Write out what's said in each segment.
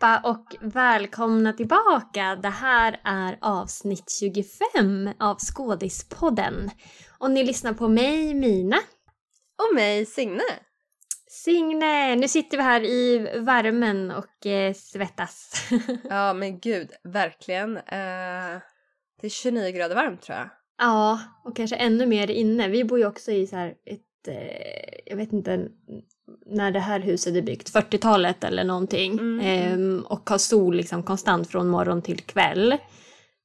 allihopa och välkomna tillbaka. Det här är avsnitt 25 av Skådispodden. Och ni lyssnar på mig, Mina. Och mig, Signe. Signe, nu sitter vi här i värmen och eh, svettas. ja men gud, verkligen. Eh, det är 29 grader varmt tror jag. Ja, och kanske ännu mer inne. Vi bor ju också i så här ett, eh, jag vet inte när det här huset är byggt, 40-talet eller någonting. Mm. Ehm, och har sol liksom konstant från morgon till kväll.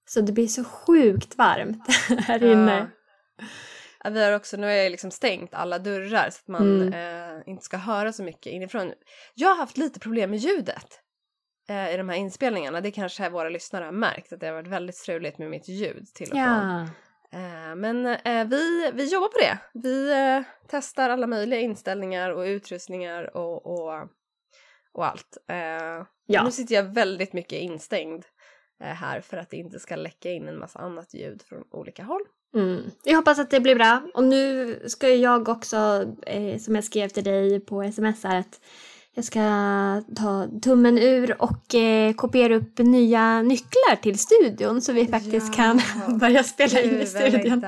Så det blir så sjukt varmt här inne. Ja, vi har också, nu har jag liksom stängt alla dörrar så att man mm. eh, inte ska höra så mycket inifrån. Jag har haft lite problem med ljudet eh, i de här inspelningarna. Det kanske våra lyssnare har märkt att det har varit väldigt struligt med mitt ljud till och från. Ja. Eh, men eh, vi, vi jobbar på det. Vi eh, testar alla möjliga inställningar och utrustningar och, och, och allt. Ja. Nu sitter jag väldigt mycket instängd här för att det inte ska läcka in en massa annat ljud från olika håll. Mm. Jag hoppas att det blir bra. Och nu ska jag också, eh, som jag skrev till dig på sms här, att jag ska ta tummen ur och eh, kopiera upp nya nycklar till studion så vi faktiskt ja. kan börja spela in i studion.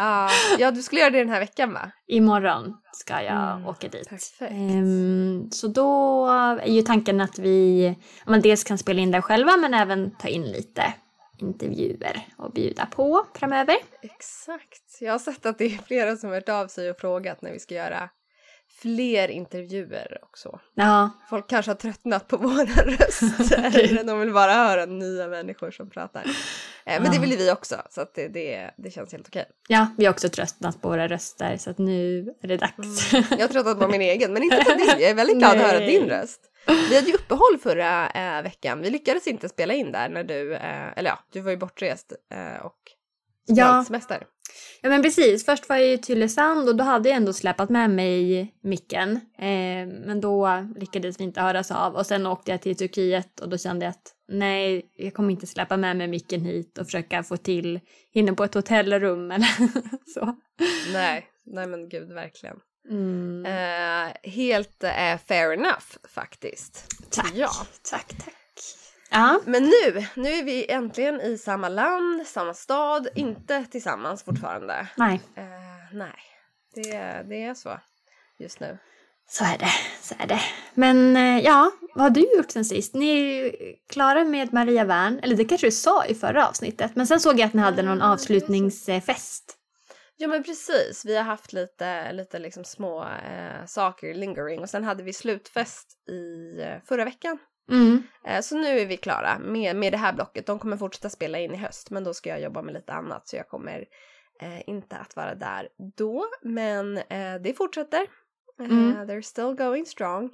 Ah, ja, du skulle göra det den här veckan va? Imorgon ska jag mm, åka dit. Um, så då är ju tanken att vi man dels kan spela in där själva men även ta in lite intervjuer och bjuda på framöver. Exakt. Jag har sett att det är flera som har hört av sig och frågat när vi ska göra fler intervjuer också. Ja. Folk kanske har tröttnat på våra röster. De vill bara höra nya människor som pratar. Eh, men ja. det vill vi också så det, det, det känns helt okej. Ja, vi har också tröttnat på våra röster så att nu är det dags. Mm. Jag har tröttnat på min egen men inte på din. Jag är väldigt glad att höra din röst. Vi hade ju uppehåll förra äh, veckan. Vi lyckades inte spela in där när du, äh, eller ja, du var ju bortrest äh, och ja. semester. Ja men precis, först var jag i Tylösand och då hade jag ändå släpat med mig micken. Eh, men då lyckades vi inte höras av och sen åkte jag till Turkiet och då kände jag att nej, jag kommer inte släppa med mig micken hit och försöka få till inne på ett hotellrum eller så. Nej, nej men gud verkligen. Mm. Eh, helt eh, fair enough faktiskt. Tack, ja. tack, tack. Ja. Men nu, nu är vi äntligen i samma land, samma stad, inte tillsammans fortfarande. Nej. Eh, nej, det, det är så just nu. Så är det, så är det. Men eh, ja, vad har du gjort sen sist? Ni är klara med Maria Wern, eller det kanske du sa i förra avsnittet, men sen såg jag att ni hade någon avslutningsfest. Ja men precis, vi har haft lite, lite liksom små eh, saker lingering och sen hade vi slutfest i eh, förra veckan. Mm. Eh, så nu är vi klara med, med det här blocket. De kommer fortsätta spela in i höst men då ska jag jobba med lite annat så jag kommer eh, inte att vara där då. Men eh, det fortsätter. Eh, mm. they're still going strong.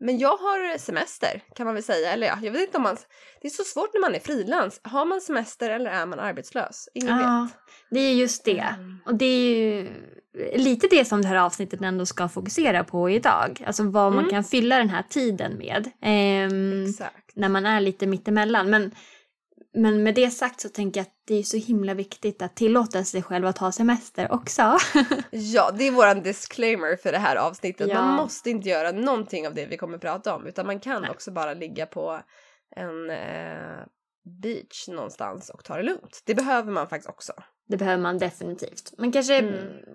Men jag har semester kan man väl säga. Eller ja, jag vet inte om man... Det är så svårt när man är frilans. Har man semester eller är man arbetslös? Ingen ja, vet. Det är just det. Mm. Och det är ju lite det som det här avsnittet ändå ska fokusera på idag. Alltså vad man mm. kan fylla den här tiden med. Ehm. När man är lite mittemellan. Men, men med det sagt så tänker jag att det är så himla viktigt att tillåta sig själv att ha semester också. ja, det är våran disclaimer för det här avsnittet. Ja. Man måste inte göra någonting av det vi kommer prata om utan man kan Nej. också bara ligga på en eh, beach någonstans och ta det lugnt. Det behöver man faktiskt också. Det behöver man definitivt. Man kanske mm.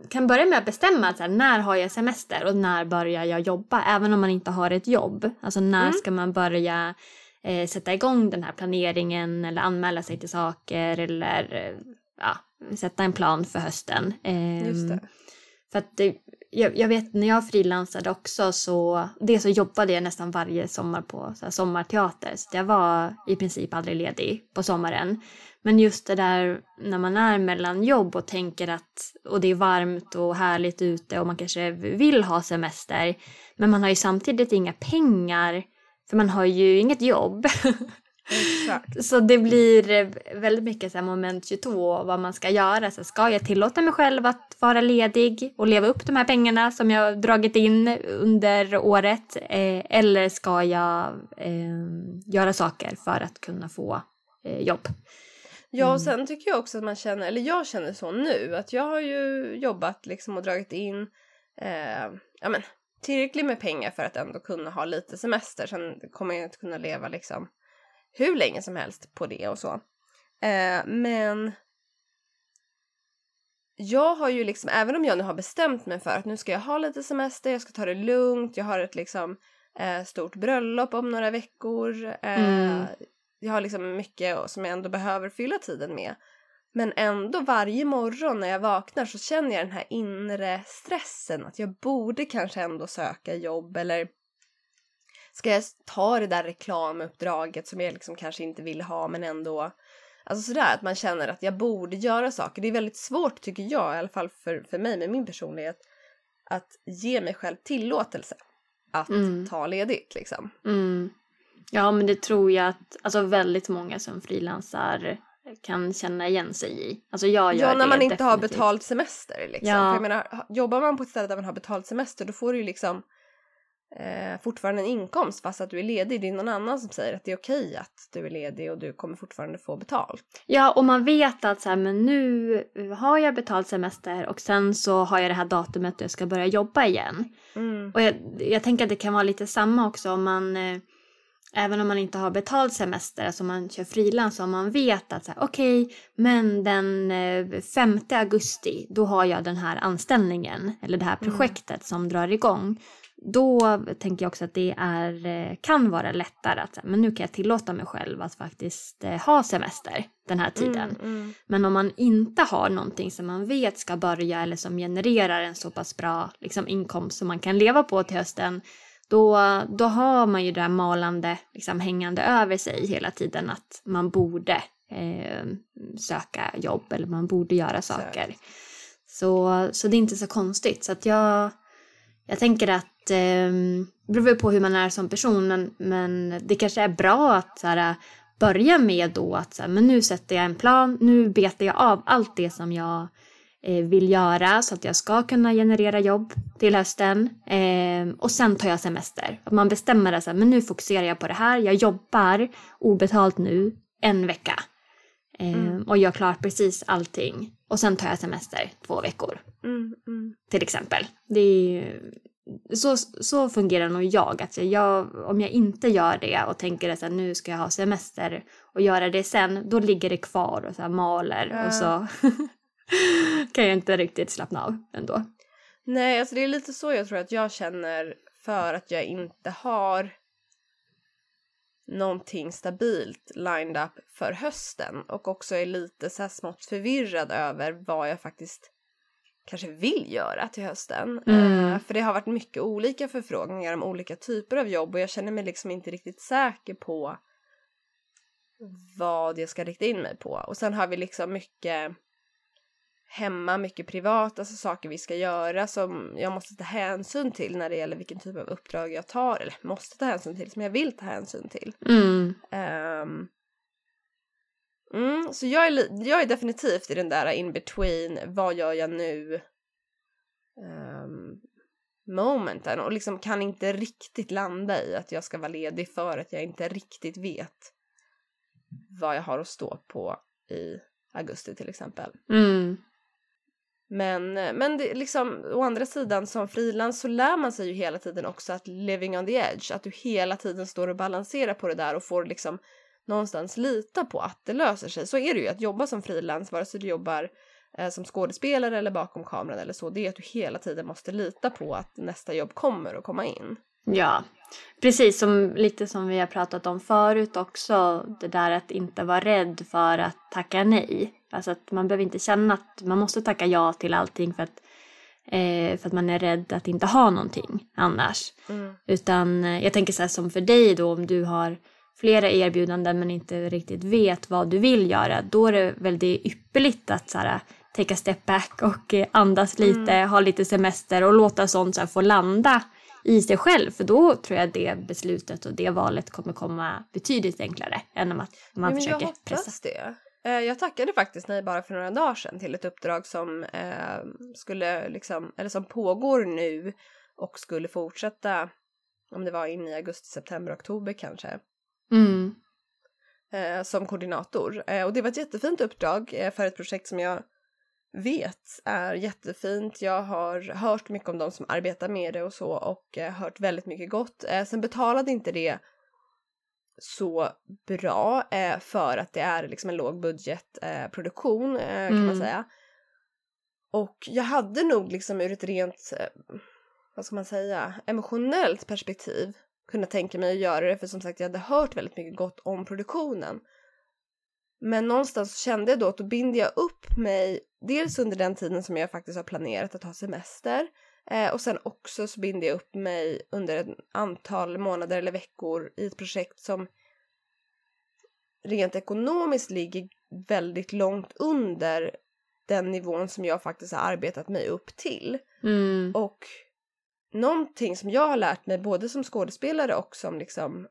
kan börja med att bestämma att så här, när har jag semester och när börjar jag jobba? Även om man inte har ett jobb. Alltså när mm. ska man börja eh, sätta igång den här planeringen eller anmäla sig till saker eller eh, ja, sätta en plan för hösten. Eh, det. För att det, jag, jag, vet när jag frilansade också så, dels så jobbade jag nästan varje sommar på så sommarteater så jag var i princip aldrig ledig på sommaren. Men just det där när man är mellan jobb och tänker att och det är varmt och härligt ute och man kanske vill ha semester men man har ju samtidigt inga pengar för man har ju inget jobb. Exakt. Så det blir väldigt mycket så här moment 22 vad man ska göra. Så ska jag tillåta mig själv att vara ledig och leva upp de här pengarna som jag dragit in under året? Eh, eller ska jag eh, göra saker för att kunna få eh, jobb? Ja, och mm. sen tycker jag också att man känner, eller jag känner så nu, att jag har ju jobbat liksom och dragit in, eh, ja men tillräckligt med pengar för att ändå kunna ha lite semester. Sen kommer jag inte kunna leva liksom hur länge som helst på det och så. Eh, men jag har ju liksom, även om jag nu har bestämt mig för att nu ska jag ha lite semester, jag ska ta det lugnt, jag har ett liksom eh, stort bröllop om några veckor. Eh, mm. Jag har liksom mycket som jag ändå behöver fylla tiden med. Men ändå varje morgon när jag vaknar så känner jag den här inre stressen att jag borde kanske ändå söka jobb eller ska jag ta det där reklamuppdraget som jag liksom kanske inte vill ha men ändå Alltså sådär att man känner att jag borde göra saker. Det är väldigt svårt tycker jag, i alla fall för, för mig med min personlighet, att ge mig själv tillåtelse att mm. ta ledigt liksom. Mm. Ja men det tror jag att alltså väldigt många som frilansar kan känna igen sig i. Alltså jag gör Ja, när man inte definitivt. har betalt semester liksom. Ja. För jag menar, jobbar man på ett ställe där man har betalt semester då får du ju liksom eh, fortfarande en inkomst fast att du är ledig. Det är någon annan som säger att det är okej att du är ledig och du kommer fortfarande få betalt. Ja, och man vet att så här, men nu har jag betalt semester och sen så har jag det här datumet då jag ska börja jobba igen. Mm. Och jag, jag tänker att det kan vara lite samma också om man eh, Även om man inte har betald semester, alltså man kör frilans, om man vet att okej, okay, men den 5 eh, augusti, då har jag den här anställningen eller det här mm. projektet mm. som drar igång då tänker jag också att det är, eh, kan vara lättare att men nu kan jag tillåta mig själv att faktiskt eh, ha semester den här tiden. Mm, mm. Men om man inte har någonting som man vet ska börja eller som genererar en så pass bra liksom, inkomst som man kan leva på till hösten då, då har man ju det där malande liksom, hängande över sig hela tiden att man borde eh, söka jobb eller man borde göra saker. Så, så det är inte så konstigt. Så att jag, jag tänker att eh, det beror på hur man är som person men, men det kanske är bra att så här, börja med då att så här, men nu sätter jag en plan, nu betar jag av allt det som jag vill göra så att jag ska kunna generera jobb till hösten eh, och sen tar jag semester. Att man bestämmer att men nu fokuserar jag på det här, jag jobbar obetalt nu en vecka eh, mm. och gör klart precis allting och sen tar jag semester två veckor. Mm, mm. Till exempel. Det är, så, så fungerar nog jag. Alltså jag. Om jag inte gör det och tänker att nu ska jag ha semester och göra det sen, då ligger det kvar och så maler ja. och så kan jag inte riktigt slappna av ändå. Nej, alltså det är lite så jag tror att jag känner för att jag inte har någonting stabilt lined up för hösten och också är lite så här smått förvirrad över vad jag faktiskt kanske vill göra till hösten. Mm. Uh, för det har varit mycket olika förfrågningar om olika typer av jobb och jag känner mig liksom inte riktigt säker på vad jag ska rikta in mig på. Och sen har vi liksom mycket hemma, mycket privat, alltså saker vi ska göra som jag måste ta hänsyn till när det gäller vilken typ av uppdrag jag tar, eller måste ta hänsyn till, som jag vill ta hänsyn till. Mm. Um, mm, så jag är, jag är definitivt i den där in between, vad gör jag nu? Um, momenten och liksom kan inte riktigt landa i att jag ska vara ledig för att jag inte riktigt vet vad jag har att stå på i augusti till exempel. Mm. Men, eh, men det, liksom, å andra sidan som frilans så lär man sig ju hela tiden också att living on the edge, att du hela tiden står och balanserar på det där och får liksom någonstans lita på att det löser sig. Så är det ju att jobba som frilans, vare sig du jobbar eh, som skådespelare eller bakom kameran eller så, det är att du hela tiden måste lita på att nästa jobb kommer att komma in. Ja, precis som lite som vi har pratat om förut också, det där att inte vara rädd för att tacka nej. Alltså att man behöver inte känna att man måste tacka ja till allting för att, eh, för att man är rädd att inte ha någonting annars. Mm. Utan eh, jag tänker så här som för dig då om du har flera erbjudanden men inte riktigt vet vad du vill göra. Då är det väldigt ypperligt att så här, take a step back och eh, andas lite, mm. ha lite semester och låta sånt så här, få landa i sig själv. För då tror jag det beslutet och det valet kommer komma betydligt enklare än om att man ja, försöker jag pressa. det. Eh, jag tackade faktiskt nej bara för några dagar sedan till ett uppdrag som eh, skulle liksom, eller som pågår nu och skulle fortsätta om det var in i augusti, september, oktober kanske. Mm. Eh, som koordinator. Eh, och det var ett jättefint uppdrag eh, för ett projekt som jag vet är jättefint. Jag har hört mycket om de som arbetar med det och så och eh, hört väldigt mycket gott. Sen betalade inte det så bra eh, för att det är liksom en lågbudgetproduktion eh, kan mm. man säga. Och jag hade nog liksom ur ett rent, eh, vad ska man säga, emotionellt perspektiv kunnat tänka mig att göra det för som sagt jag hade hört väldigt mycket gott om produktionen. Men någonstans kände jag då att då binder jag upp mig dels under den tiden som jag faktiskt har planerat att ha semester eh, och sen också så binder jag upp mig under ett antal månader eller veckor i ett projekt som rent ekonomiskt ligger väldigt långt under den nivån som jag faktiskt har arbetat mig upp till. Mm. Och någonting som jag har lärt mig både som skådespelare och som liksom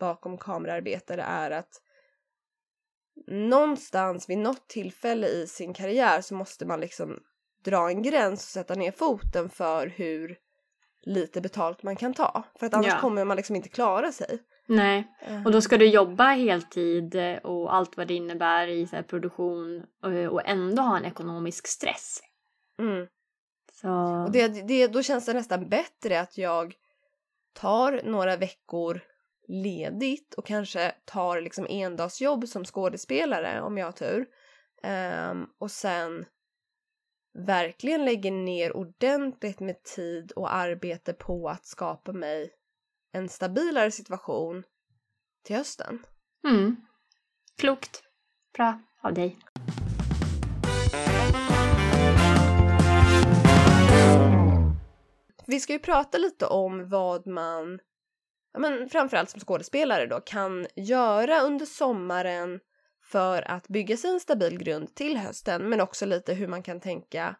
bakom kameraarbetare är att någonstans vid något tillfälle i sin karriär så måste man liksom dra en gräns och sätta ner foten för hur lite betalt man kan ta. För att annars ja. kommer man liksom inte klara sig. Nej, eh. och då ska du jobba heltid och allt vad det innebär i så produktion och ändå ha en ekonomisk stress. Mm. Så... Och det, det, då känns det nästan bättre att jag tar några veckor ledigt och kanske tar liksom endagsjobb som skådespelare om jag har tur. Um, och sen verkligen lägger ner ordentligt med tid och arbete på att skapa mig en stabilare situation till hösten. Mm. Klokt. Bra av dig. Vi ska ju prata lite om vad man ja, men framförallt som skådespelare då, kan göra under sommaren för att bygga sig en stabil grund till hösten, men också lite hur man kan tänka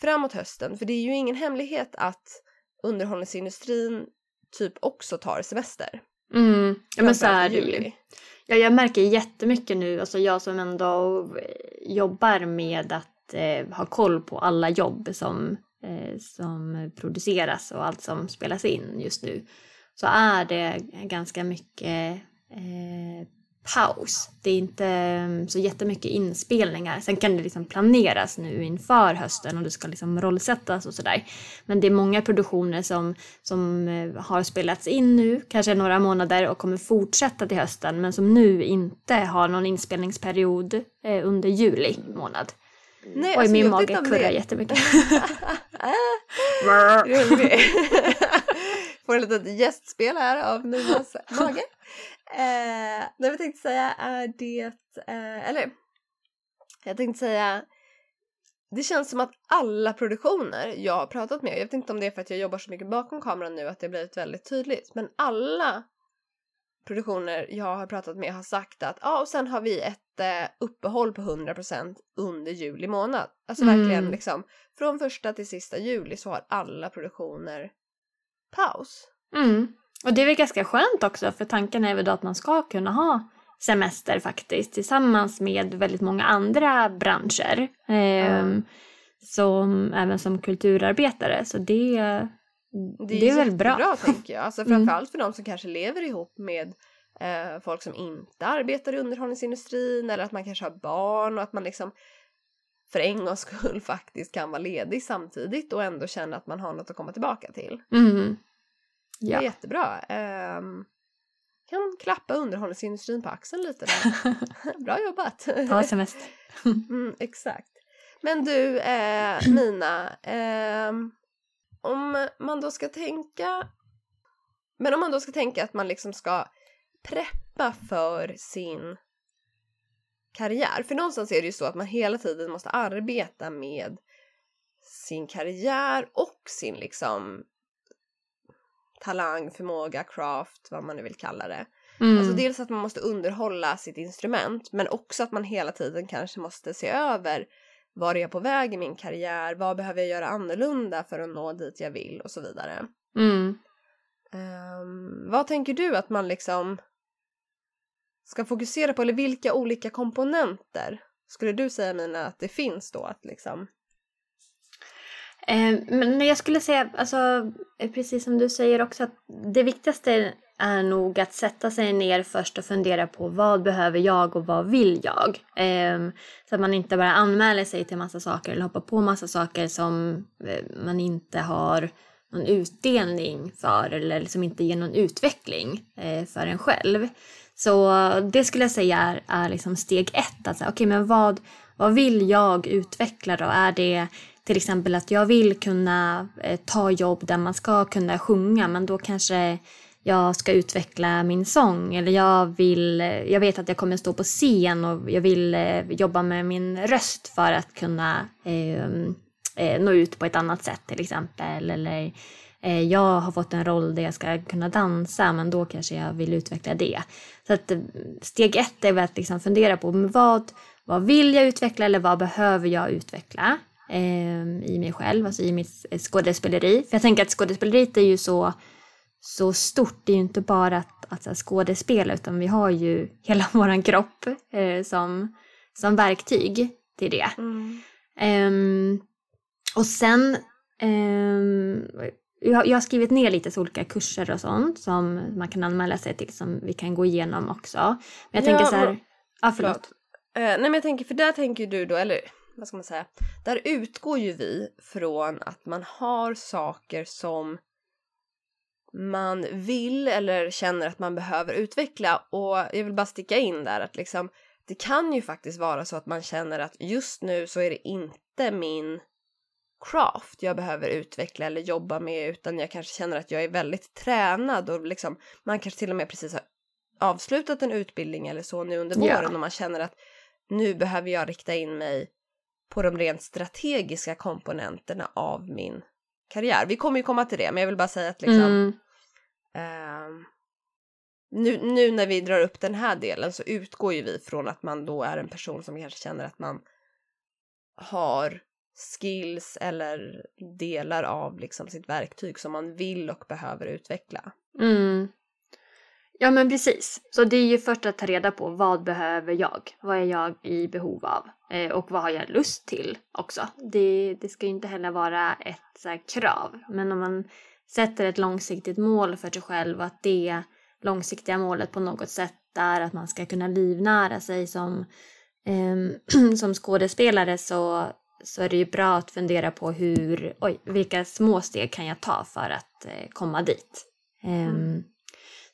framåt hösten. För det är ju ingen hemlighet att underhållningsindustrin typ också tar semester. Mm, ja men så är det ju. Ja, jag märker jättemycket nu, alltså jag som ändå jobbar med att eh, ha koll på alla jobb som, eh, som produceras och allt som spelas in just nu så är det ganska mycket eh, paus. Det är inte mm, så jättemycket inspelningar. Sen kan det liksom planeras nu inför hösten och det ska liksom rollsättas och sådär. Men det är många produktioner som, som eh, har spelats in nu, kanske några månader och kommer fortsätta till hösten men som nu inte har någon inspelningsperiod eh, under juli månad. Nej, Oj, alltså, min mage kurrar det... jättemycket. Får en litet gästspel här av Minas mage. Eh, det jag tänkte säga är det, eh, eller jag tänkte säga det känns som att alla produktioner jag har pratat med, jag vet inte om det är för att jag jobbar så mycket bakom kameran nu att det blivit väldigt tydligt, men alla produktioner jag har pratat med har sagt att ja, och sen har vi ett eh, uppehåll på 100% under juli månad. Alltså mm. verkligen liksom från första till sista juli så har alla produktioner paus. Mm. Och det är väl ganska skönt också för tanken är väl då att man ska kunna ha semester faktiskt tillsammans med väldigt många andra branscher. Eh, mm. som, även som kulturarbetare så det, det är, det är väl bra. bra tänker jag. Alltså mm. framförallt för de som kanske lever ihop med eh, folk som inte arbetar i underhållningsindustrin eller att man kanske har barn och att man liksom för en gångs skull faktiskt kan vara ledig samtidigt och ändå känna att man har något att komma tillbaka till. Mm. Ja. Det är jättebra. Um, kan klappa underhållningsindustrin på axeln lite. Bra jobbat! Ta semester. mm, exakt. Men du, eh, Nina, eh, om man då ska tänka men om man då ska tänka att man liksom ska preppa för sin karriär. För någonstans är det ju så att man hela tiden måste arbeta med sin karriär och sin liksom talang, förmåga, craft, vad man nu vill kalla det. Mm. Alltså dels att man måste underhålla sitt instrument men också att man hela tiden kanske måste se över var är jag på väg i min karriär, vad behöver jag göra annorlunda för att nå dit jag vill och så vidare. Mm. Um, vad tänker du att man liksom ska fokusera på eller vilka olika komponenter skulle du säga Mina att det finns då att liksom Eh, men jag skulle säga, alltså, eh, precis som du säger också, att det viktigaste är nog att sätta sig ner först och fundera på vad behöver jag och vad vill jag? Eh, så att man inte bara anmäler sig till massa saker eller hoppar på massa saker som eh, man inte har någon utdelning för eller som inte ger någon utveckling eh, för en själv. Så det skulle jag säga är, är liksom steg ett. Alltså, okay, men vad, vad vill jag utveckla då? Är det till exempel att jag vill kunna eh, ta jobb där man ska kunna sjunga men då kanske jag ska utveckla min sång eller jag vill, jag vet att jag kommer stå på scen och jag vill eh, jobba med min röst för att kunna eh, eh, nå ut på ett annat sätt till exempel eller eh, jag har fått en roll där jag ska kunna dansa men då kanske jag vill utveckla det. Så att eh, steg ett är väl att liksom fundera på vad, vad vill jag utveckla eller vad behöver jag utveckla eh, i mig själv, alltså i mitt skådespeleri. För jag tänker att skådespeleriet är ju så så stort. Det är ju inte bara att, att skådespela utan vi har ju hela våran kropp eh, som, som verktyg till det. Mm. Um, och sen, um, jag, jag har skrivit ner lite så olika kurser och sånt som man kan anmäla sig till som vi kan gå igenom också. Men jag tänker så här, ja förlåt. förlåt. Uh, nej men jag tänker, för där tänker du då, eller vad ska man säga, där utgår ju vi från att man har saker som man vill eller känner att man behöver utveckla och jag vill bara sticka in där att liksom det kan ju faktiskt vara så att man känner att just nu så är det inte min craft jag behöver utveckla eller jobba med utan jag kanske känner att jag är väldigt tränad och liksom man kanske till och med precis har avslutat en utbildning eller så nu under våren yeah. och man känner att nu behöver jag rikta in mig på de rent strategiska komponenterna av min karriär. Vi kommer ju komma till det men jag vill bara säga att liksom mm. Uh, nu, nu när vi drar upp den här delen så utgår ju vi från att man då är en person som kanske känner att man har skills eller delar av liksom sitt verktyg som man vill och behöver utveckla. Mm. Ja men precis. Så det är ju först att ta reda på vad behöver jag? Vad är jag i behov av? Eh, och vad har jag lust till också? Det, det ska ju inte heller vara ett så krav. Men om man sätter ett långsiktigt mål för sig själv och att det långsiktiga målet på något sätt är att man ska kunna livnära sig som, eh, som skådespelare så, så är det ju bra att fundera på hur, oj, vilka små steg kan jag ta för att eh, komma dit. Eh, mm.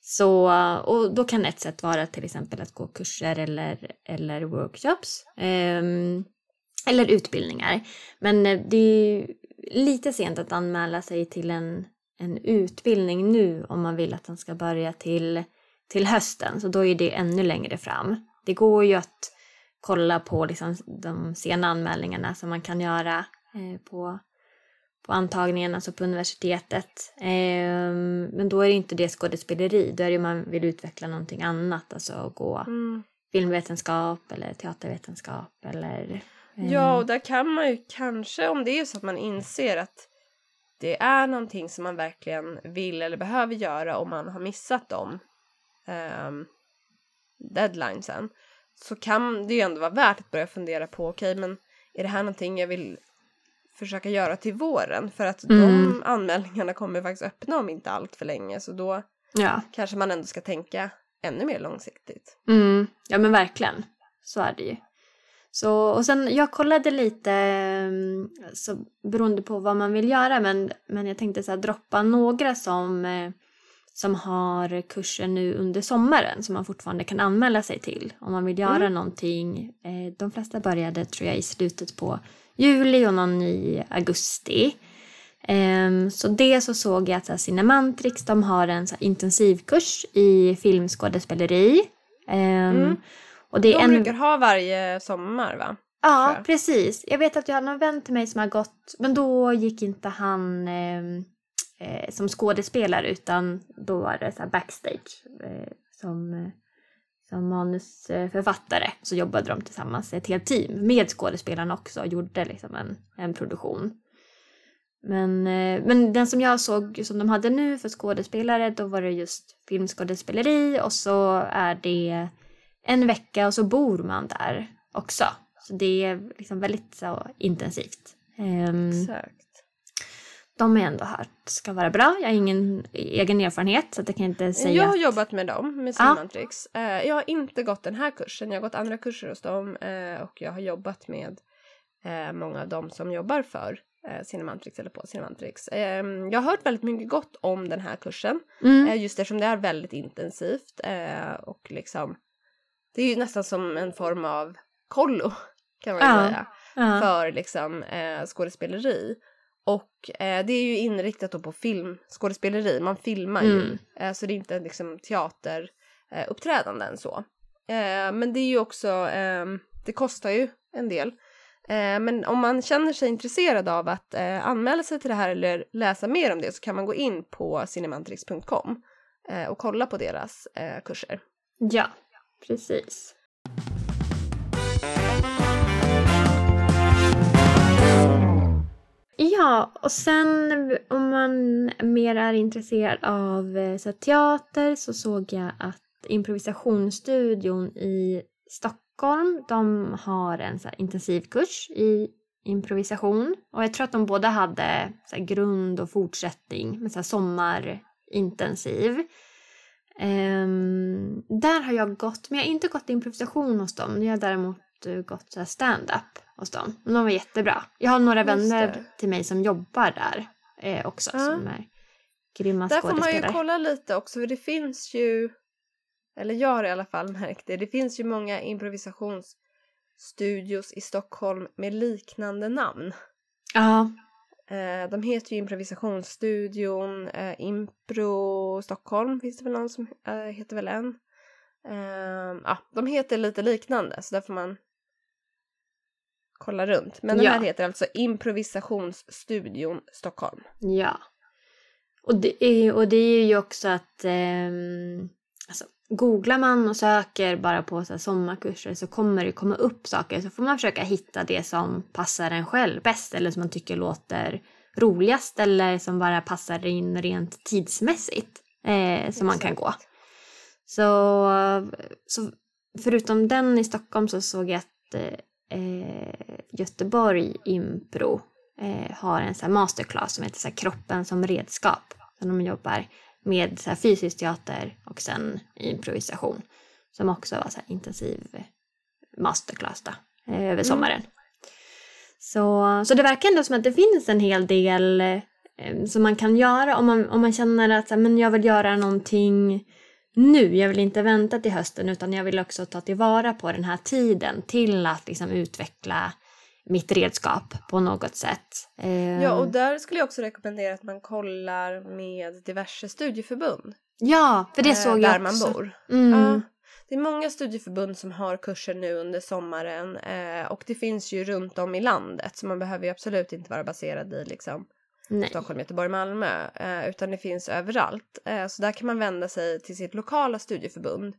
Så, och då kan ett sätt vara till exempel att gå kurser eller, eller workshops. Eh, eller utbildningar. Men eh, det är lite sent att anmäla sig till en en utbildning nu om man vill att den ska börja till, till hösten. Så då är det ännu längre fram. Det går ju att kolla på liksom de sena anmälningarna som man kan göra eh, på, på antagningen, alltså på universitetet. Eh, men då är det inte det skådespeleri, då är det man vill utveckla någonting annat, alltså gå mm. filmvetenskap eller teatervetenskap eller... Eh. Ja, och där kan man ju kanske, om det är så att man inser att det är någonting som man verkligen vill eller behöver göra om man har missat dem um, deadlinesen så kan det ju ändå vara värt att börja fundera på okej okay, men är det här någonting jag vill försöka göra till våren för att mm. de anmälningarna kommer faktiskt öppna om inte allt för länge så då ja. kanske man ändå ska tänka ännu mer långsiktigt. Mm. Ja men verkligen, så är det ju. Så, och sen, jag kollade lite mm, så, beroende på vad man vill göra men, men jag tänkte så här, droppa några som, eh, som har kurser nu under sommaren som man fortfarande kan anmäla sig till om man vill göra mm. någonting. Eh, de flesta började tror jag i slutet på juli och någon i augusti. Um, så det så såg jag att Cinemantrix de har en så intensivkurs i filmskådespeleri. Um, mm. Och det är De en... brukar ha varje sommar va? Ja, precis. Jag vet att jag har någon vän till mig som har gått, men då gick inte han eh, som skådespelare utan då var det så backstage eh, som, eh, som manusförfattare. Så jobbade de tillsammans, ett helt team med skådespelarna också och gjorde liksom en, en produktion. Men, eh, men den som jag såg som de hade nu för skådespelare, då var det just filmskådespeleri och så är det en vecka och så bor man där också. Så det är liksom väldigt så intensivt. Um, Exakt de jag ändå hört ska vara bra. Jag har ingen egen erfarenhet så jag kan inte säga. Jag har att... jobbat med dem, med Cinemantrix. Ja. Eh, jag har inte gått den här kursen, jag har gått andra kurser hos dem eh, och jag har jobbat med eh, många av dem som jobbar för Cinemantrix eller på Cinemantrix. Ehm, jag har hört väldigt mycket gott om den här kursen mm. just eftersom det är väldigt intensivt och liksom det är ju nästan som en form av kollo kan man ja. säga ja. för liksom skådespeleri. Och eh, det är ju inriktat då på filmskådespeleri, man filmar mm. ju. Eh, så det är inte liksom teateruppträdanden så. Eh, men det är ju också, ehm, det kostar ju en del. Eh, men om man känner sig intresserad av att eh, anmäla sig till det här eller läsa mer om det så kan man gå in på cinemantrix.com eh, och kolla på deras kurser. Ja, precis. Ja, och sen om man mer är intresserad av eh, så teater så såg jag att improvisationsstudion i Stockholm, de har en så intensivkurs i improvisation. Och jag tror att de båda hade så grund och fortsättning med så sommarintensiv. Um, där har jag gått, men jag har inte gått improvisation hos dem. Jag har däremot eh, gått stand-up hos dem. Men de var jättebra. Jag har några vänner till mig som jobbar där eh, också ja. som är grymma Där får man ju kolla lite också för det finns ju, eller jag har i alla fall märkt det, det finns ju många improvisationsstudios i Stockholm med liknande namn. Ja. Eh, de heter ju Improvisationsstudion, eh, Impro Stockholm finns det väl någon som eh, heter väl en. Eh, ja, de heter lite liknande så där får man kolla runt. Men den här heter alltså Improvisationsstudion Stockholm. Ja. Och det är, och det är ju också att eh, alltså, googlar man och söker bara på så sommarkurser så kommer det komma upp saker. Så får man försöka hitta det som passar en själv bäst eller som man tycker låter roligast eller som bara passar in rent tidsmässigt. Eh, som man kan gå. Så, så förutom den i Stockholm så såg jag att eh, Göteborg Impro eh, har en så här masterclass som heter så här, Kroppen som redskap. Där de jobbar med så här, fysisk teater och sen improvisation. Som också var så här, intensiv masterclass då, eh, över mm. sommaren. Mm. Så, så det verkar ändå som att det finns en hel del eh, som man kan göra om man, om man känner att så men jag vill göra någonting nu. Jag vill inte vänta till hösten utan jag vill också ta tillvara på den här tiden till att liksom utveckla mitt redskap på något sätt. Ja, och där skulle jag också rekommendera att man kollar med diverse studieförbund. Ja, för det såg jag. Där man bor. Mm. Ja, det är många studieförbund som har kurser nu under sommaren eh, och det finns ju runt om i landet så man behöver ju absolut inte vara baserad i liksom Nej. Stockholm, Göteborg, Malmö, eh, utan det finns överallt. Eh, så där kan man vända sig till sitt lokala studieförbund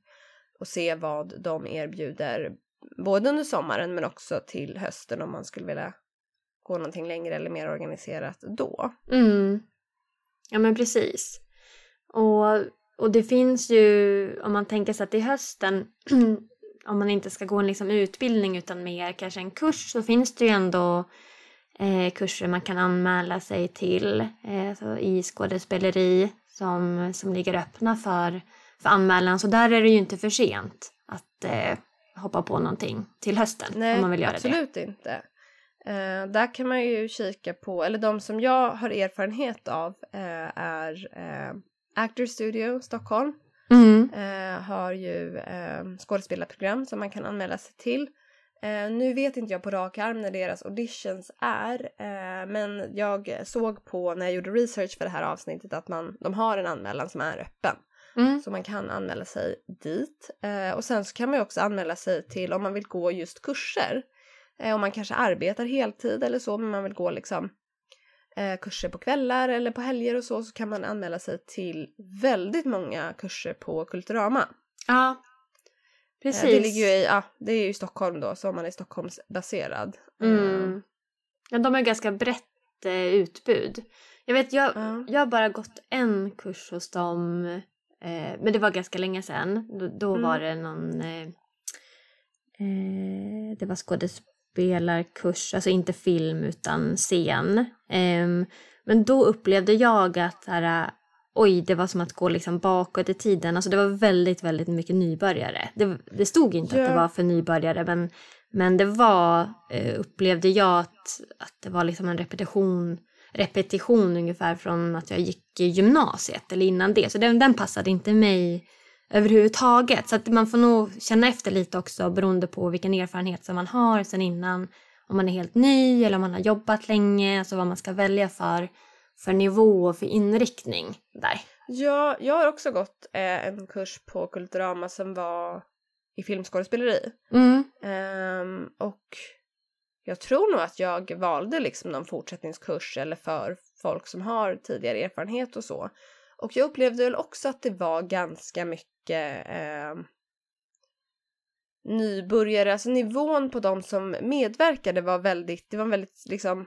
och se vad de erbjuder både under sommaren men också till hösten om man skulle vilja gå någonting längre eller mer organiserat då. Mm. Ja men precis. Och, och det finns ju, om man tänker sig att i hösten, om man inte ska gå en liksom utbildning utan mer kanske en kurs, så finns det ju ändå eh, kurser man kan anmäla sig till eh, i skådespeleri som, som ligger öppna för, för anmälan. Så där är det ju inte för sent att eh, hoppa på någonting till hösten Nej, om man vill göra absolut det. inte. Eh, där kan man ju kika på, eller de som jag har erfarenhet av eh, är eh, Actor Studio Stockholm. Mm. Eh, har ju skådespelarprogram som man kan anmäla sig till. Eh, nu vet inte jag på rak arm när deras auditions är, eh, men jag såg på när jag gjorde research för det här avsnittet att man, de har en anmälan som är öppen. Mm. Så man kan anmäla sig dit. Eh, och sen så kan man också anmäla sig till om man vill gå just kurser. Om man kanske arbetar heltid eller så, men man vill gå liksom kurser på kvällar eller på helger och så, så kan man anmäla sig till väldigt många kurser på Kulturama. Ja, Precis. Det ligger ju i, ja, det är ju Stockholm då, så man är Stockholmsbaserad. Mm. Ja, de har ganska brett eh, utbud. Jag vet, jag, mm. jag har bara gått en kurs hos dem, eh, men det var ganska länge sedan. Då, då mm. var det någon, eh, eh det var skådes, skådespelarkurs, alltså inte film utan scen. Um, men då upplevde jag att här, oj, det var som att gå liksom bakåt i tiden. Alltså det var väldigt, väldigt mycket nybörjare. Det, det stod inte ja. att det var för nybörjare, men, men det var, eh, upplevde jag att, att det var liksom en repetition, repetition ungefär från att jag gick i gymnasiet eller innan det. Så den, den passade inte mig överhuvudtaget. Så att man får nog känna efter lite också beroende på vilken erfarenhet som man har sen innan. Om man är helt ny eller om man har jobbat länge, alltså vad man ska välja för för nivå och för inriktning där? Ja, jag har också gått eh, en kurs på Kulturama som var i filmskådespeleri. Mm. Um, och jag tror nog att jag valde liksom någon fortsättningskurs eller för folk som har tidigare erfarenhet och så. Och jag upplevde väl också att det var ganska mycket eh, nybörjare, alltså nivån på de som medverkade var väldigt, det var väldigt liksom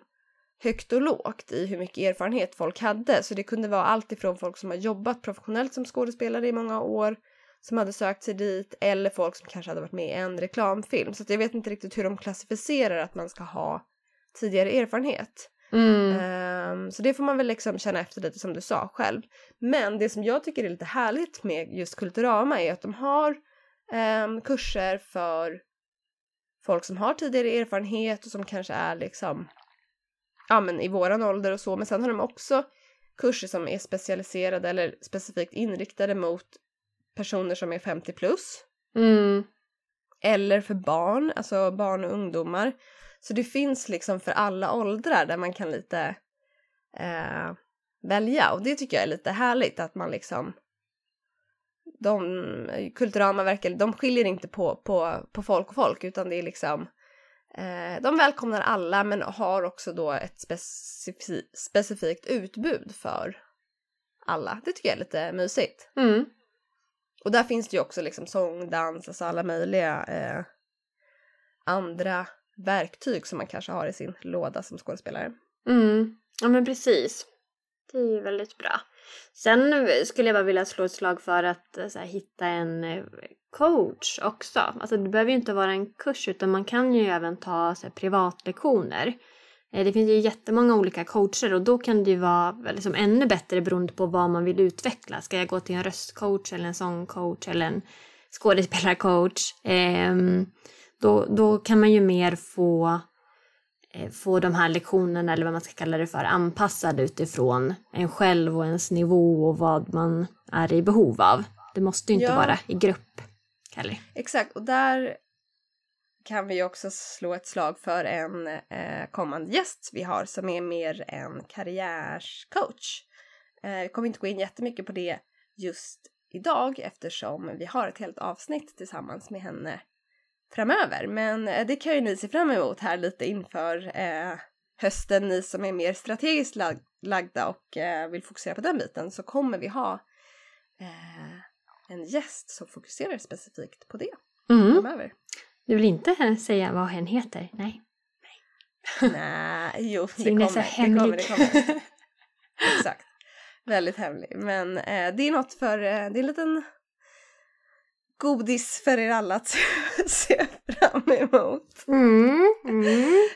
högt och lågt i hur mycket erfarenhet folk hade. Så det kunde vara allt ifrån folk som har jobbat professionellt som skådespelare i många år som hade sökt sig dit eller folk som kanske hade varit med i en reklamfilm. Så jag vet inte riktigt hur de klassificerar att man ska ha tidigare erfarenhet. Mm. Um, så det får man väl liksom känna efter lite som du sa själv. Men det som jag tycker är lite härligt med just Kulturama är att de har um, kurser för folk som har tidigare erfarenhet och som kanske är liksom ja, men i våran ålder och så. Men sen har de också kurser som är specialiserade eller specifikt inriktade mot personer som är 50 plus. Mm. Eller för barn, alltså barn och ungdomar. Så det finns liksom för alla åldrar där man kan lite eh, välja och det tycker jag är lite härligt att man liksom de Kulturama verkar, de skiljer inte på, på, på folk och folk utan det är liksom de välkomnar alla men har också då ett specifi specifikt utbud för alla. Det tycker jag är lite mysigt. Mm. Och där finns det ju också liksom sång, dans, alltså alla möjliga eh, andra verktyg som man kanske har i sin låda som skådespelare. Mm. Ja men precis. Det är ju väldigt bra. Sen skulle jag bara vilja slå ett slag för att eh, här, hitta en eh, coach också. Alltså det behöver ju inte vara en kurs utan man kan ju även ta så här, privatlektioner. Eh, det finns ju jättemånga olika coacher och då kan det ju vara liksom ännu bättre beroende på vad man vill utveckla. Ska jag gå till en röstcoach eller en sångcoach eller en skådespelarcoach? Ehm, då, då kan man ju mer få få de här lektionerna, eller vad man ska kalla det för, anpassade utifrån en själv och ens nivå och vad man är i behov av. Det måste ju inte ja. vara i grupp, Kelly. Exakt, och där kan vi också slå ett slag för en eh, kommande gäst vi har som är mer en karriärscoach. Eh, vi kommer inte gå in jättemycket på det just idag eftersom vi har ett helt avsnitt tillsammans med henne framöver. Men eh, det kan ju ni se fram emot här lite inför eh, hösten, ni som är mer strategiskt lag lagda och eh, vill fokusera på den biten så kommer vi ha eh, en gäst som fokuserar specifikt på det mm. framöver. Du vill inte säga vad hen heter? Nej. Nej, jo, det kommer, det kommer, det kommer. Exakt. Väldigt hemlig. Men eh, det är något för, eh, det är en liten godis för er alla att se fram emot. Mm, mm.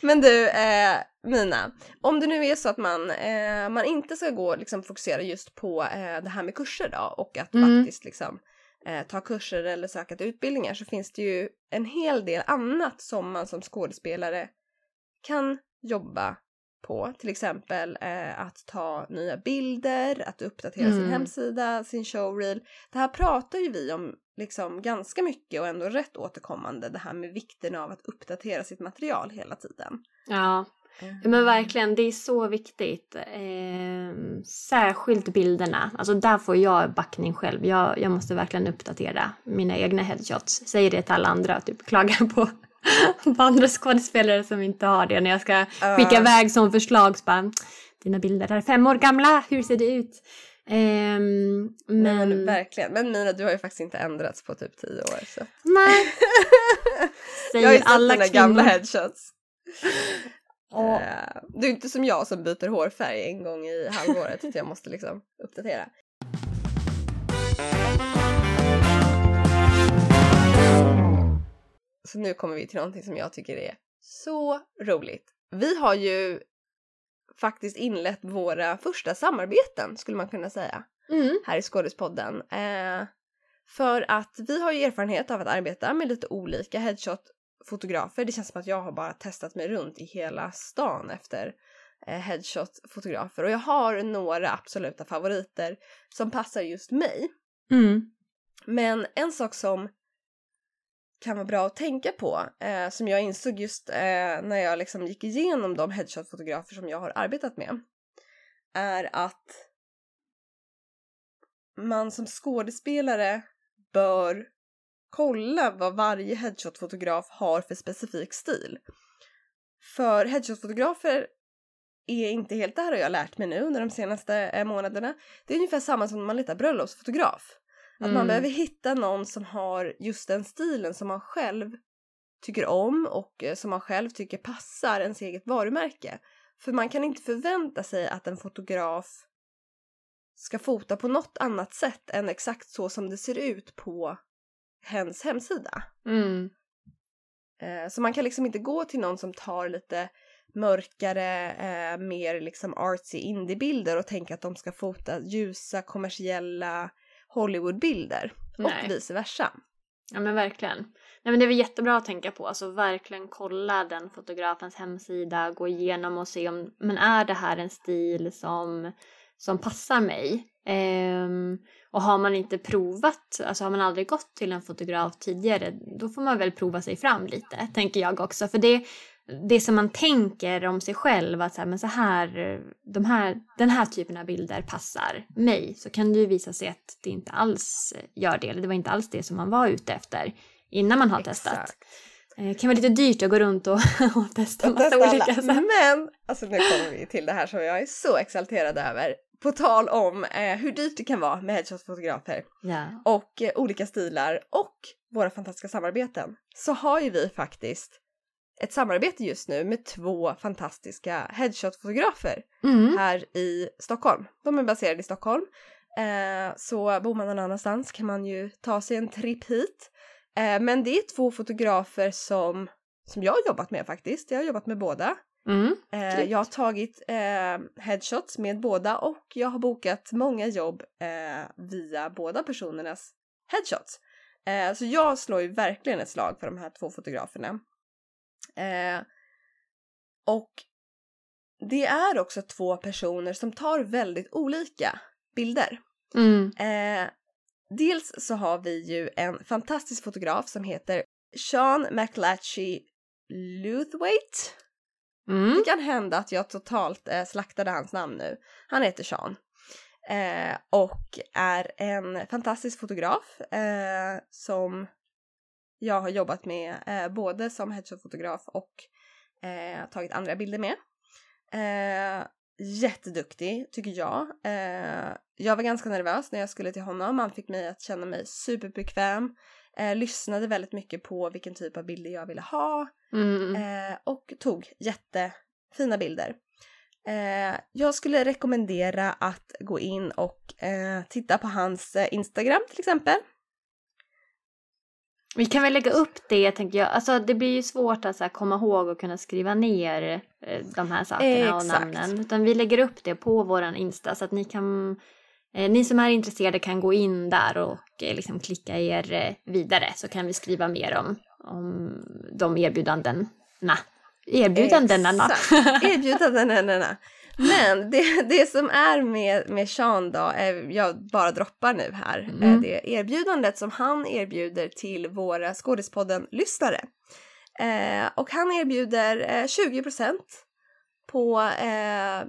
Men du, eh, Mina, om det nu är så att man, eh, man inte ska gå liksom fokusera just på eh, det här med kurser då och att mm. faktiskt liksom eh, ta kurser eller söka till utbildningar så finns det ju en hel del annat som man som skådespelare kan jobba på. Till exempel eh, att ta nya bilder, att uppdatera mm. sin hemsida, sin showreel. Det här pratar ju vi om liksom ganska mycket och ändå rätt återkommande. Det här med vikten av att uppdatera sitt material hela tiden. Ja, Ja men verkligen, det är så viktigt. Eh, särskilt bilderna. Alltså där får jag backning själv. Jag, jag måste verkligen uppdatera mina egna headshots. Säger det till alla andra, typ klagar på på andra skådespelare som inte har det. När jag ska skicka uh. iväg som förslag så bara, dina bilder är fem år gamla, hur ser det ut? Um, men... men... verkligen. Men Mina, du har ju faktiskt inte ändrats på typ tio år. Så. Nej. jag har ju sett alla dina gamla headshots. Oh. du är inte som jag som byter hårfärg en gång i halvåret jag måste liksom uppdatera. Så nu kommer vi till någonting som jag tycker är så roligt. Vi har ju faktiskt inlett våra första samarbeten skulle man kunna säga Mm. här i Skådispodden. Eh, för att vi har ju erfarenhet av att arbeta med lite olika headshot-fotografer. Det känns som att jag har bara testat mig runt i hela stan efter eh, headshot-fotografer och jag har några absoluta favoriter som passar just mig. Mm. Men en sak som kan vara bra att tänka på, eh, som jag insåg just eh, när jag liksom gick igenom de headshot-fotografer som jag har arbetat med, är att man som skådespelare bör kolla vad varje headshot-fotograf har för specifik stil. För headshot-fotografer är inte helt, det här har jag lärt mig nu under de senaste eh, månaderna, det är ungefär samma som när man letar bröllopsfotograf. Att man Mm. behöver hitta någon som har just den stilen som man själv tycker om och eh, som man själv tycker passar ens eget varumärke. För man kan inte förvänta sig att en fotograf ska fota på något annat sätt än exakt så som det ser ut på hens hemsida. Mm. Eh, Så man kan liksom inte gå till någon som tar lite mörkare, eh, mer liksom artsy indiebilder och tänka att de ska fota ljusa kommersiella Hollywoodbilder och vice versa. Ja men verkligen. Nej men det är väl jättebra att tänka på, alltså verkligen kolla den fotografens hemsida, gå igenom och se om, men är det här en stil som, som passar mig? Ehm, och har man inte provat, alltså har man aldrig gått till en fotograf tidigare, då får man väl prova sig fram lite, tänker jag också. För det, det som man tänker om sig själv, att så här, men så här, de här, den här typen av bilder passar mig, så kan det ju visa sig att det inte alls gör det, eller det var inte alls det som man var ute efter innan man har testat. Exakt. Eh, Det kan vara lite dyrt att gå runt och, och testa massa Testa olika sätt. Men, alltså nu kommer vi till det här som jag är så exalterad över. På tal om eh, hur dyrt det kan vara med headshot-fotografer Ja. och eh, olika stilar och våra fantastiska samarbeten så har ju vi faktiskt ett samarbete just nu med två fantastiska headshot-fotografer Mm. här i Stockholm. De är baserade i Stockholm. Eh, så bor man någon annanstans kan man ju ta sig en tripp hit. Eh, men det är två fotografer som, som jag har jobbat med faktiskt. Jag har jobbat med båda. Mm. Eh, jag har tagit headshots med båda och jag har bokat många jobb via båda personernas headshots. Så jag slår ju verkligen ett slag för de här två fotograferna. Eh, och det är också två personer som tar väldigt olika bilder. Mm. Eh, dels så har vi ju en fantastisk fotograf som heter Sean McLatchy Luthwaite. Mm. Det kan hända att jag totalt eh, slaktade hans namn nu. Han heter Sean. Eh, och är en fantastisk fotograf eh, som jag har jobbat med eh, både som headshot-fotograf och eh, tagit andra bilder med. Eh, jätteduktig tycker jag. Eh, jag var ganska nervös när jag skulle till honom. Han fick mig att känna mig superbekväm. Eh, lyssnade väldigt mycket på vilken typ av bilder jag ville ha Mm. eh, och tog jättefina bilder. Jag skulle rekommendera att gå in och titta på hans Instagram till exempel. Vi kan väl lägga upp det, tänker jag. Alltså, det blir ju svårt att så här, komma ihåg och kunna skriva ner eh, de här sakerna och Exakt. namnen. Utan vi lägger upp det på våran Insta så att ni kan eh, ni som är intresserade kan gå in där och eh, liksom klicka er eh, vidare så kan vi skriva mer om, om de erbjudandena. Erbjudandena. Erbjudandena. Men det, det som är med, med Sean då, är, jag bara droppar nu här, Mm. det erbjudandet som han erbjuder till våra Skådispodden-lyssnare. Eh, och han erbjuder eh, 20% på, eh,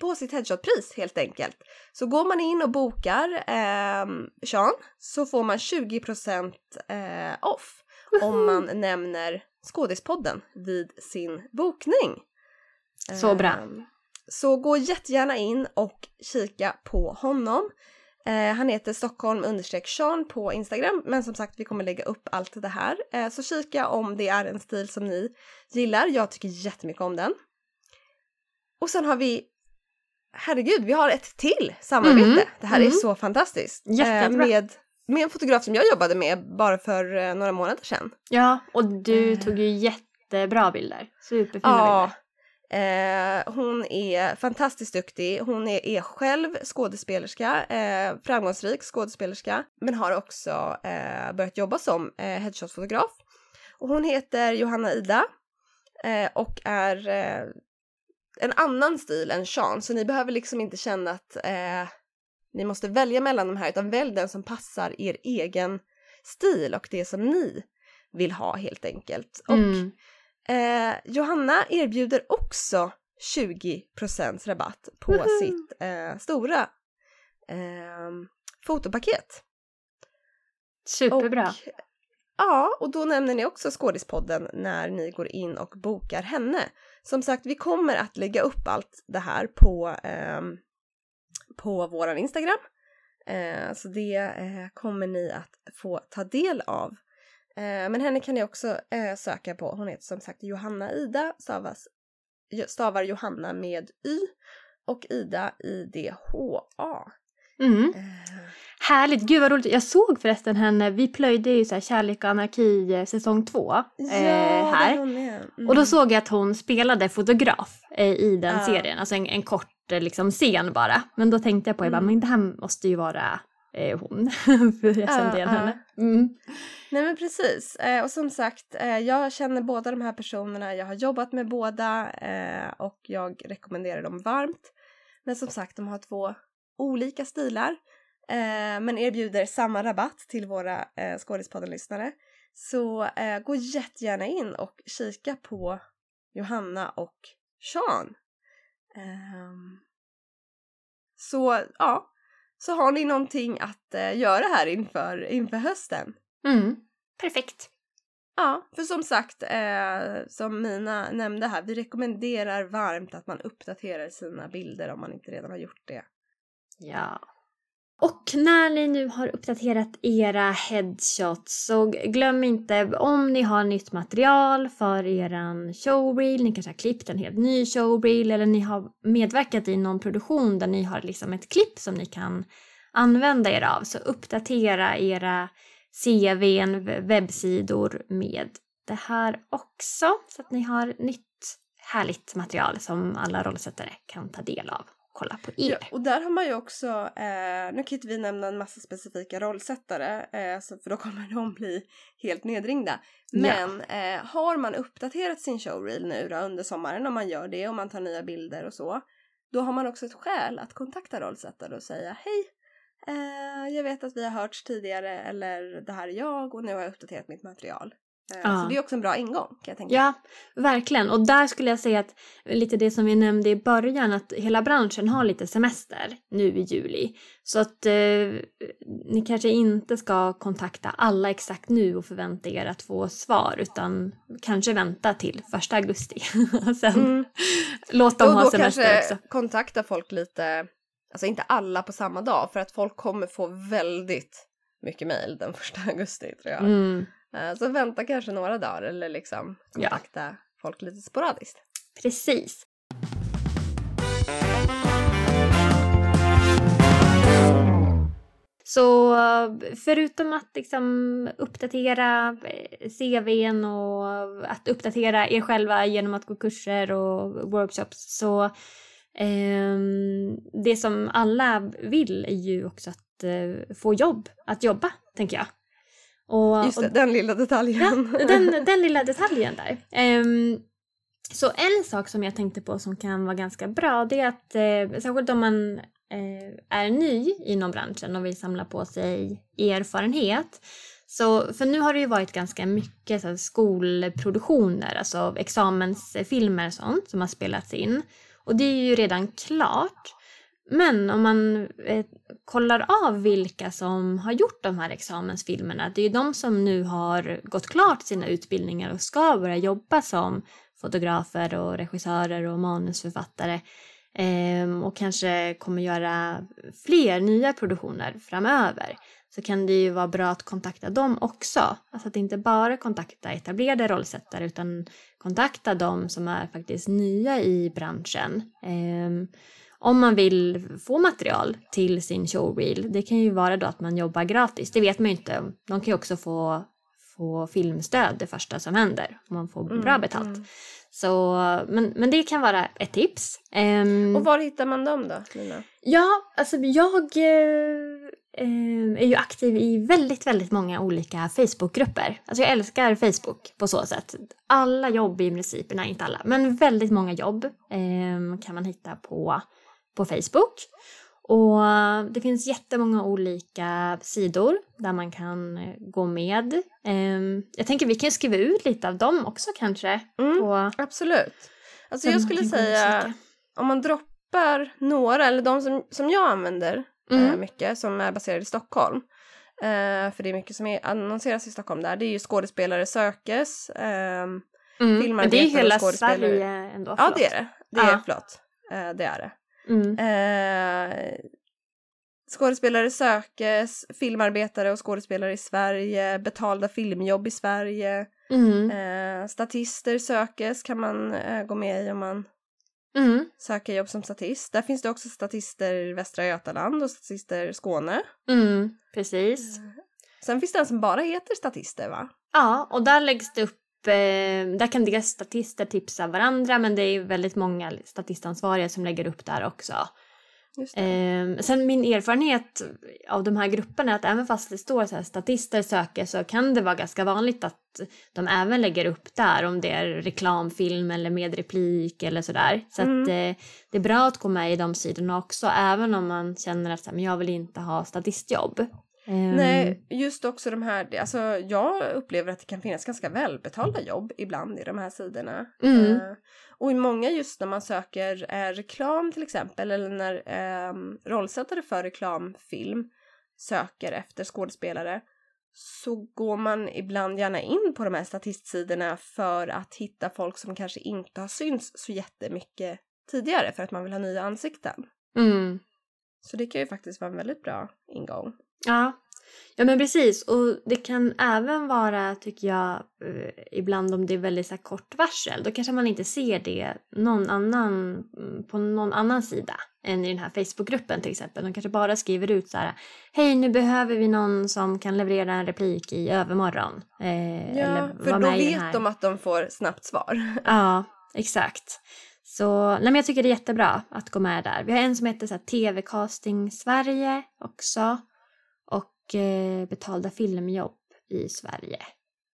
på sitt headshotpris helt enkelt. Så går man in och bokar eh, Sean så får man 20% eh, off om man nämner Skådispodden vid sin bokning. Så bra. Ehm, Så gå jättegärna in och kika på honom. Eh, han heter Stockholm understreck Sean på Instagram, men som sagt vi kommer lägga upp allt det här. Eh, så kika om det är en stil som ni gillar. Jag tycker jättemycket om den. Och sen har vi, herregud, vi har ett till samarbete. Mm, Det här är mm. så fantastiskt. Eh, med med en fotograf som jag jobbade med bara för eh, några månader sedan. Ja, och du Eh. tog ju jättebra bilder. Superfina Ja, bilder. Eh, hon är fantastiskt duktig. Hon är, är själv skådespelerska, eh, framgångsrik skådespelerska, men har också eh, börjat jobba som eh, headshot-fotograf. Och hon heter Johanna Ida eh, och är eh, en annan stil än Sean, så ni behöver liksom inte känna att eh, ni måste välja mellan de här, utan välj den som passar er egen stil och det som ni vill ha helt enkelt. Och Mm. Eh, Johanna erbjuder också 20% rabatt på Woho! sitt eh, stora eh, fotopaket. Superbra. Och, ja, och då nämner ni också Skådispodden när ni går in och bokar henne. Som sagt, vi kommer att lägga upp allt det här på, ehm, på våran Instagram. Eh, så det eh, kommer ni att få ta del av. Eh, men henne kan ni också eh, söka på. Hon heter som sagt Johanna Ida, stavas, stavar Johanna med Y och Ida I-D-H-A. Mm. Eh, Härligt, gud vad roligt. Jag såg förresten henne, vi plöjde ju så här Kärlek och anarki eh, säsong två eh, ja, där här. Mm. Och då såg jag att hon spelade fotograf eh, i den Ja. serien, alltså en, en kort eh, liksom, scen bara. Men då tänkte jag på, jag bara, Mm. men det här måste ju vara eh, hon. För jag kände igen ja. henne. Mm. Nej men precis. Eh, och som sagt, eh, jag känner båda de här personerna, jag har jobbat med båda eh, och jag rekommenderar dem varmt. Men som sagt, de har två olika stilar men erbjuder samma rabatt till våra eh, Skådispodden-lyssnare. Så gå jättegärna in och kika på Johanna och Sean. Ehm, så ja, så har ni någonting att eh, göra här inför, inför hösten. Mm. Perfekt. Ja, för som sagt, eh, som Mina nämnde här, vi rekommenderar varmt att man uppdaterar sina bilder om man inte redan har gjort det. Ja. Och när ni nu har uppdaterat era headshots så glöm inte om ni har nytt material för eran showreel, ni kanske har klippt en helt ny showreel eller ni har medverkat i någon produktion där ni har liksom ett klipp som ni kan använda er av. Så uppdatera era CVn, webbsidor med det här också så att ni har nytt härligt material som alla rollsättare kan ta del av kolla på er. Ja, och där har man ju också, eh, nu kan inte vi nämna en massa specifika rollsättare eh, så, för då kommer de bli helt nedringda. Men eh, har man uppdaterat sin showreel nu då under sommaren om man gör det och man tar nya bilder och så. Då har man också ett skäl att kontakta rollsättare och säga hej eh, jag vet att vi har hörts tidigare eller det här är jag och nu har jag uppdaterat mitt material. Eh, Ja. Så det är också en bra ingång kan jag tänka. Ja, verkligen. Och där skulle jag säga att lite det som vi nämnde i början, att hela branschen har lite semester nu i juli. Så att eh, ni kanske inte ska kontakta alla exakt nu och förvänta er att få svar, utan kanske vänta till första augusti. Sen Mm. låt dem och ha då semester kanske också. kontakta folk lite, alltså inte alla på samma dag för att folk kommer få väldigt mycket mejl den första augusti tror jag. Mm, Så vänta kanske några dagar eller liksom Ja. kontakta folk lite sporadiskt. precis. Så förutom att liksom uppdatera eh, CVn och att uppdatera er själva genom att gå kurser och workshops så ehm, det som alla vill är ju också att eh, få jobb, att jobba, tänker jag. Och, Just det, och den lilla detaljen. Ja, den, den lilla detaljen där. Ehm, så en sak som jag tänkte på som kan vara ganska bra det är att eh, särskilt om man eh, är ny inom branschen och vill samla på sig erfarenhet. Så, för nu har det ju varit ganska mycket så här, skolproduktioner, alltså examensfilmer och sånt som har spelats in. Och det är ju redan klart. Men om man eh, kollar av vilka som har gjort de här examensfilmerna, det är ju de som nu har gått klart sina utbildningar och ska börja jobba som fotografer och regissörer och manusförfattare eh, och kanske kommer göra fler nya produktioner framöver så kan det ju vara bra att kontakta dem också. Alltså att inte bara kontakta etablerade rollsättare utan kontakta dem som är faktiskt nya i branschen. Eh, om man vill få material till sin showreel, det kan ju vara då att man jobbar gratis. Det vet man ju inte. De kan ju också få, få filmstöd det första som händer. Om man får bra betalt. Mm. Så, men, men det kan vara ett tips. Um, och var hittar man dem då, Lina? Ja, alltså jag eh, är ju aktiv i väldigt, väldigt många olika Facebookgrupper. Alltså jag älskar Facebook på så sätt. Alla jobb i princip, nej inte alla, men väldigt många jobb eh, kan man hitta på, på Facebook. Och det finns jättemånga olika sidor där man kan eh, gå med. Ehm, jag tänker vi kan skriva ut lite av dem också kanske. Mm, på, absolut. Alltså jag skulle säga om man droppar några, eller de som, som jag använder eh, mm. mycket som är baserade i Stockholm. Uh, för det är mycket som är, annonseras i Stockholm där. Det är ju skådespelare sökes, uh, mm. Men det är hela Sverige ändå, förlåt. Ja det är det. Det är, ja. förlåt. Det är det. Mm. Eh, skådespelare sökes, filmarbetare och skådespelare i Sverige, betalda filmjobb i Sverige. Mm. Eh, statister sökes kan man eh, gå med i om man mm. söker jobb som statist. Där finns det också statister i Västra Götaland och statister Skåne. Mm, precis. Eh, sen finns det en som bara heter statister va? Ja, och där läggs det upp där kan dels statister tipsa varandra men det är väldigt många statistansvariga som lägger upp där också. Eh, sen min erfarenhet av de här grupperna är att även fast det står så här statister söker så kan det vara ganska vanligt att de även lägger upp där om det är reklamfilm eller med replik eller sådär. Så mm. att eh, det är bra att gå med i de sidorna också även om man känner att så här, men jag vill inte ha statistjobb. Um... Nej, just också de här, alltså jag upplever att det kan finnas ganska välbetalda jobb ibland i de här sidorna. Mm. Uh, och i många just när man söker uh, reklam till exempel eller när uh, rollsättare för reklamfilm söker efter skådespelare så går man ibland gärna in på de här statistsidorna för att hitta folk som kanske inte har synts så jättemycket tidigare för att man vill ha nya ansikten. Mm. Så det kan ju faktiskt vara en väldigt bra ingång. Ja. Ja men precis och det kan även vara tycker jag eh, ibland om det är väldigt så kort varsel då kanske man inte ser det någon annan, mm, på någon annan sida än i den här Facebookgruppen till exempel. De kanske bara skriver ut så här Hej nu behöver vi någon som kan leverera en replik i övermorgon. Eh, ja för då vet de att de får snabbt svar. Ja exakt. Så nej men jag tycker det är jättebra att gå med där. Vi har en som heter så TV-casting Sverige också betalda filmjobb i Sverige.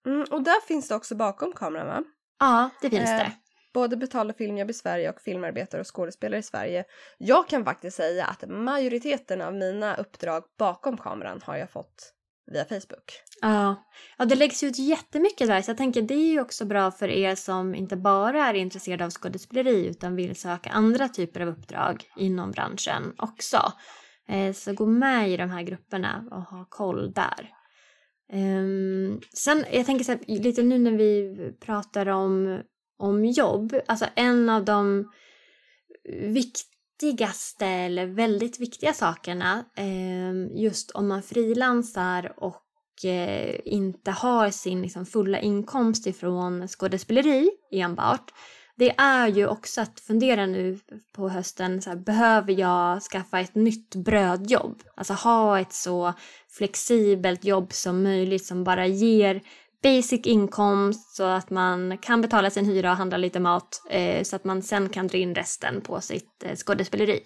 Mm, och där finns det också bakom kameran va? Ja, det finns eh, det. Både betalda filmjobb i Sverige och filmarbetare och skådespelare i Sverige. Jag kan faktiskt säga att majoriteten av mina uppdrag bakom kameran har jag fått via Facebook. Ja. ja, det läggs ut jättemycket där så jag tänker det är ju också bra för er som inte bara är intresserade av skådespeleri utan vill söka andra typer av uppdrag inom branschen också. Eh, så gå med i de här grupperna och ha koll där. Ehm, sen, jag tänker så här, lite nu när vi pratar om, om jobb, alltså en av de viktigaste eller väldigt viktiga sakerna ehm, just om man frilansar och eh, inte har sin liksom, fulla inkomst ifrån skådespeleri enbart det är ju också att fundera nu på hösten, så här, behöver jag skaffa ett nytt brödjobb? Alltså ha ett så flexibelt jobb som möjligt som bara ger basic inkomst så att man kan betala sin hyra och handla lite mat eh, så att man sen kan dra in resten på sitt eh, skådespeleri.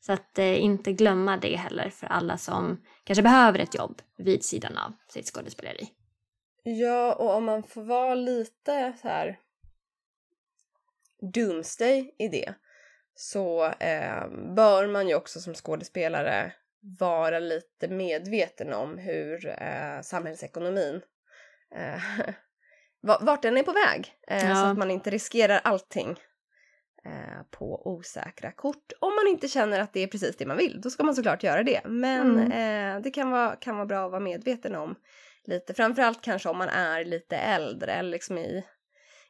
Så att eh, inte glömma det heller för alla som kanske behöver ett jobb vid sidan av sitt skådespeleri. Ja, och om man får vara lite så här doomsday i det så eh, bör man ju också som skådespelare vara lite medveten om hur eh, samhällsekonomin eh, vart den är på väg eh, ja. så att man inte riskerar allting eh, på osäkra kort. Om man inte känner att det är precis det man vill, då ska man såklart göra det. Men mm. Eh, det kan vara, kan vara bra att vara medveten om lite, framförallt kanske om man är lite äldre eller liksom i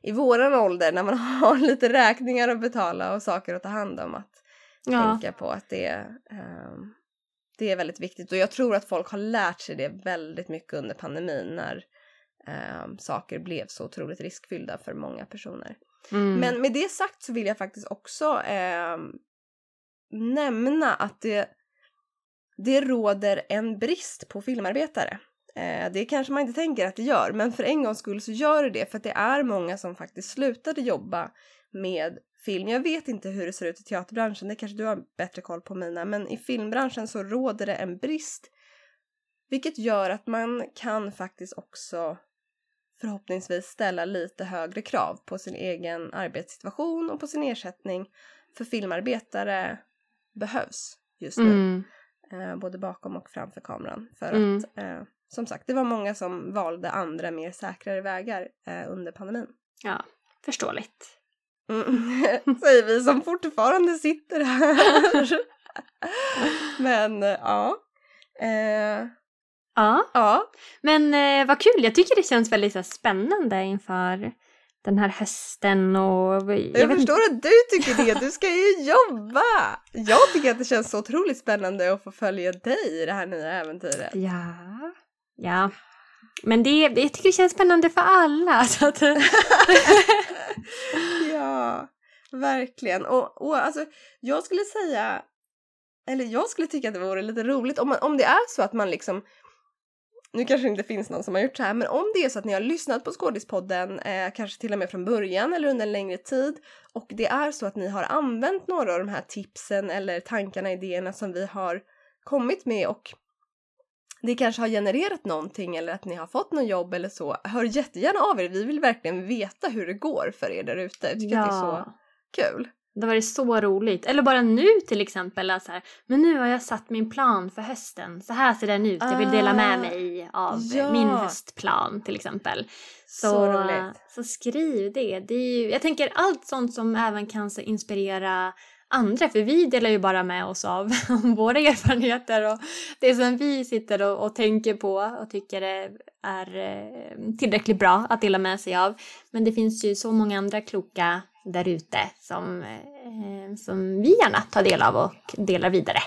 i våran ålder när man har lite räkningar att betala och saker att ta hand om att ja. tänka på att det, um, det är väldigt viktigt och jag tror att folk har lärt sig det väldigt mycket under pandemin när um, saker blev så otroligt riskfyllda för många personer. Mm. Men med det sagt så vill jag faktiskt också um, nämna att det, det råder en brist på filmarbetare. Eh, det kanske man inte tänker att det gör, men för en gångs skull så gör det det för att det är många som faktiskt slutade jobba med film. Jag vet inte hur det ser ut i teaterbranschen, det kanske du har bättre koll på Mina, men i filmbranschen så råder det en brist. Vilket gör att man kan faktiskt också förhoppningsvis ställa lite högre krav på sin egen arbetssituation och på sin ersättning. För filmarbetare behövs just nu. Mm. Eh, både bakom och framför kameran. För Mm. att eh, som sagt, det var många som valde andra mer säkrare vägar eh, under pandemin. Ja, förståeligt. Mm. Säger vi som fortfarande sitter här. Men eh, ja. Eh, Ja, ja. men eh, vad kul. Jag tycker det känns väldigt så här, spännande inför den här hösten och... Jag, Jag, förstår inte. att du tycker det, du ska ju jobba! Jag tycker att det känns så otroligt spännande att få följa dig i det här nya äventyret. Ja, ja. Men det, jag tycker det känns spännande för alla. Så att, ja, verkligen. Och, och alltså, jag skulle säga, eller jag skulle tycka att det vore lite roligt om, man, om det är så att man liksom nu kanske det inte finns någon som har gjort så här, men om det är så att ni har lyssnat på Skådispodden, eh, kanske till och med från början eller under en längre tid, och det är så att ni har använt några av de här tipsen eller tankarna, idéerna som vi har kommit med och det kanske har genererat någonting eller att ni har fått något jobb eller så, hör jättegärna av er. Vi vill verkligen veta hur det går för er där ute. Jag tycker att det är så kul. Det var så roligt. Eller bara nu till exempel. Att så här, men nu har jag satt min plan för hösten. Så här ser den ut. Jag vill dela med Ah, mig av ja. min höstplan till exempel. Så, Så roligt. så skriv det. det ju, jag tänker allt sånt som även kan så inspirera andra. För vi delar ju bara med oss av våra erfarenheter och det som vi sitter och, och tänker på och tycker är, är eh, tillräckligt bra att dela med sig av. Men det finns ju så många andra kloka där ute som, eh, som vi gärna tar del av och delar vidare.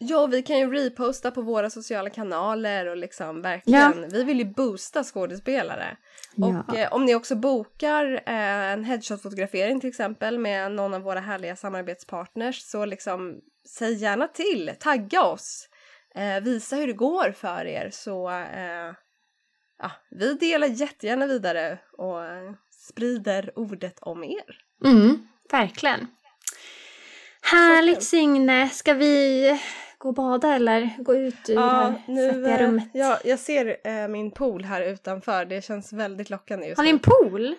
Ja, vi kan ju reposta på våra sociala kanaler och liksom verkligen, vi vill ju boosta skådespelare. Och eh, om ni också bokar eh, en headshot-fotografering till exempel med någon av våra härliga samarbetspartners så liksom säg gärna till, tagga oss, eh, visa hur det går för er så eh, ja, vi delar jättegärna vidare och sprider ordet om er. Mm, verkligen. Härligt. Signe, ska vi gå och bada eller gå ut ur det här svettiga eh, rummet? ja, jag ser eh, min pool här utanför, det känns väldigt lockande just Har ni nu. en pool?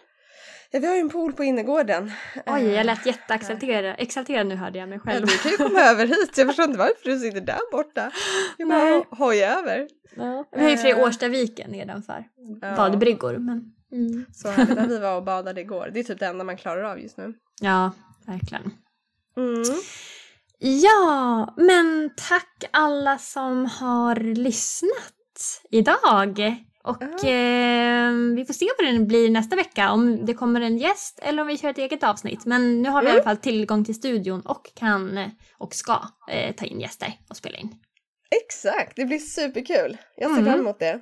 Ja, vi har ju en pool på innergården. Oj, Eh, jag lät jätteexalterad exalterad nu hörde jag mig Ja, själv. du kan ju komma över hit, jag förstår inte varför du sitter där borta. Jag bara ho- hoja över. Ja. Vi har ju sig Eh. Årstaviken nedanför. Ja. Badbryggor, men... Mm. Så härligt att vi var och badade igår. Det är typ det enda man klarar av just nu. Ja, verkligen. Mm. Ja, men tack alla som har lyssnat idag. Och Ja. eh, vi får se vad det blir nästa vecka, om det kommer en gäst eller om vi kör ett eget avsnitt. Men nu har vi i Mm. alla fall tillgång till studion och kan eh, och ska eh, ta in gäster och spela in. Exakt, det blir superkul. Jag ser Mm. fram emot det.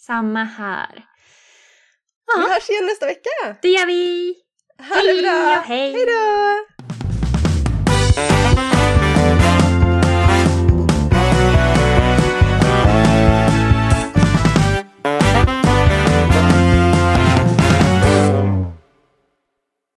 Samma här. Vi Ja, hörs igen nästa vecka. det gör vi! Ha det bra! hej! Hej då!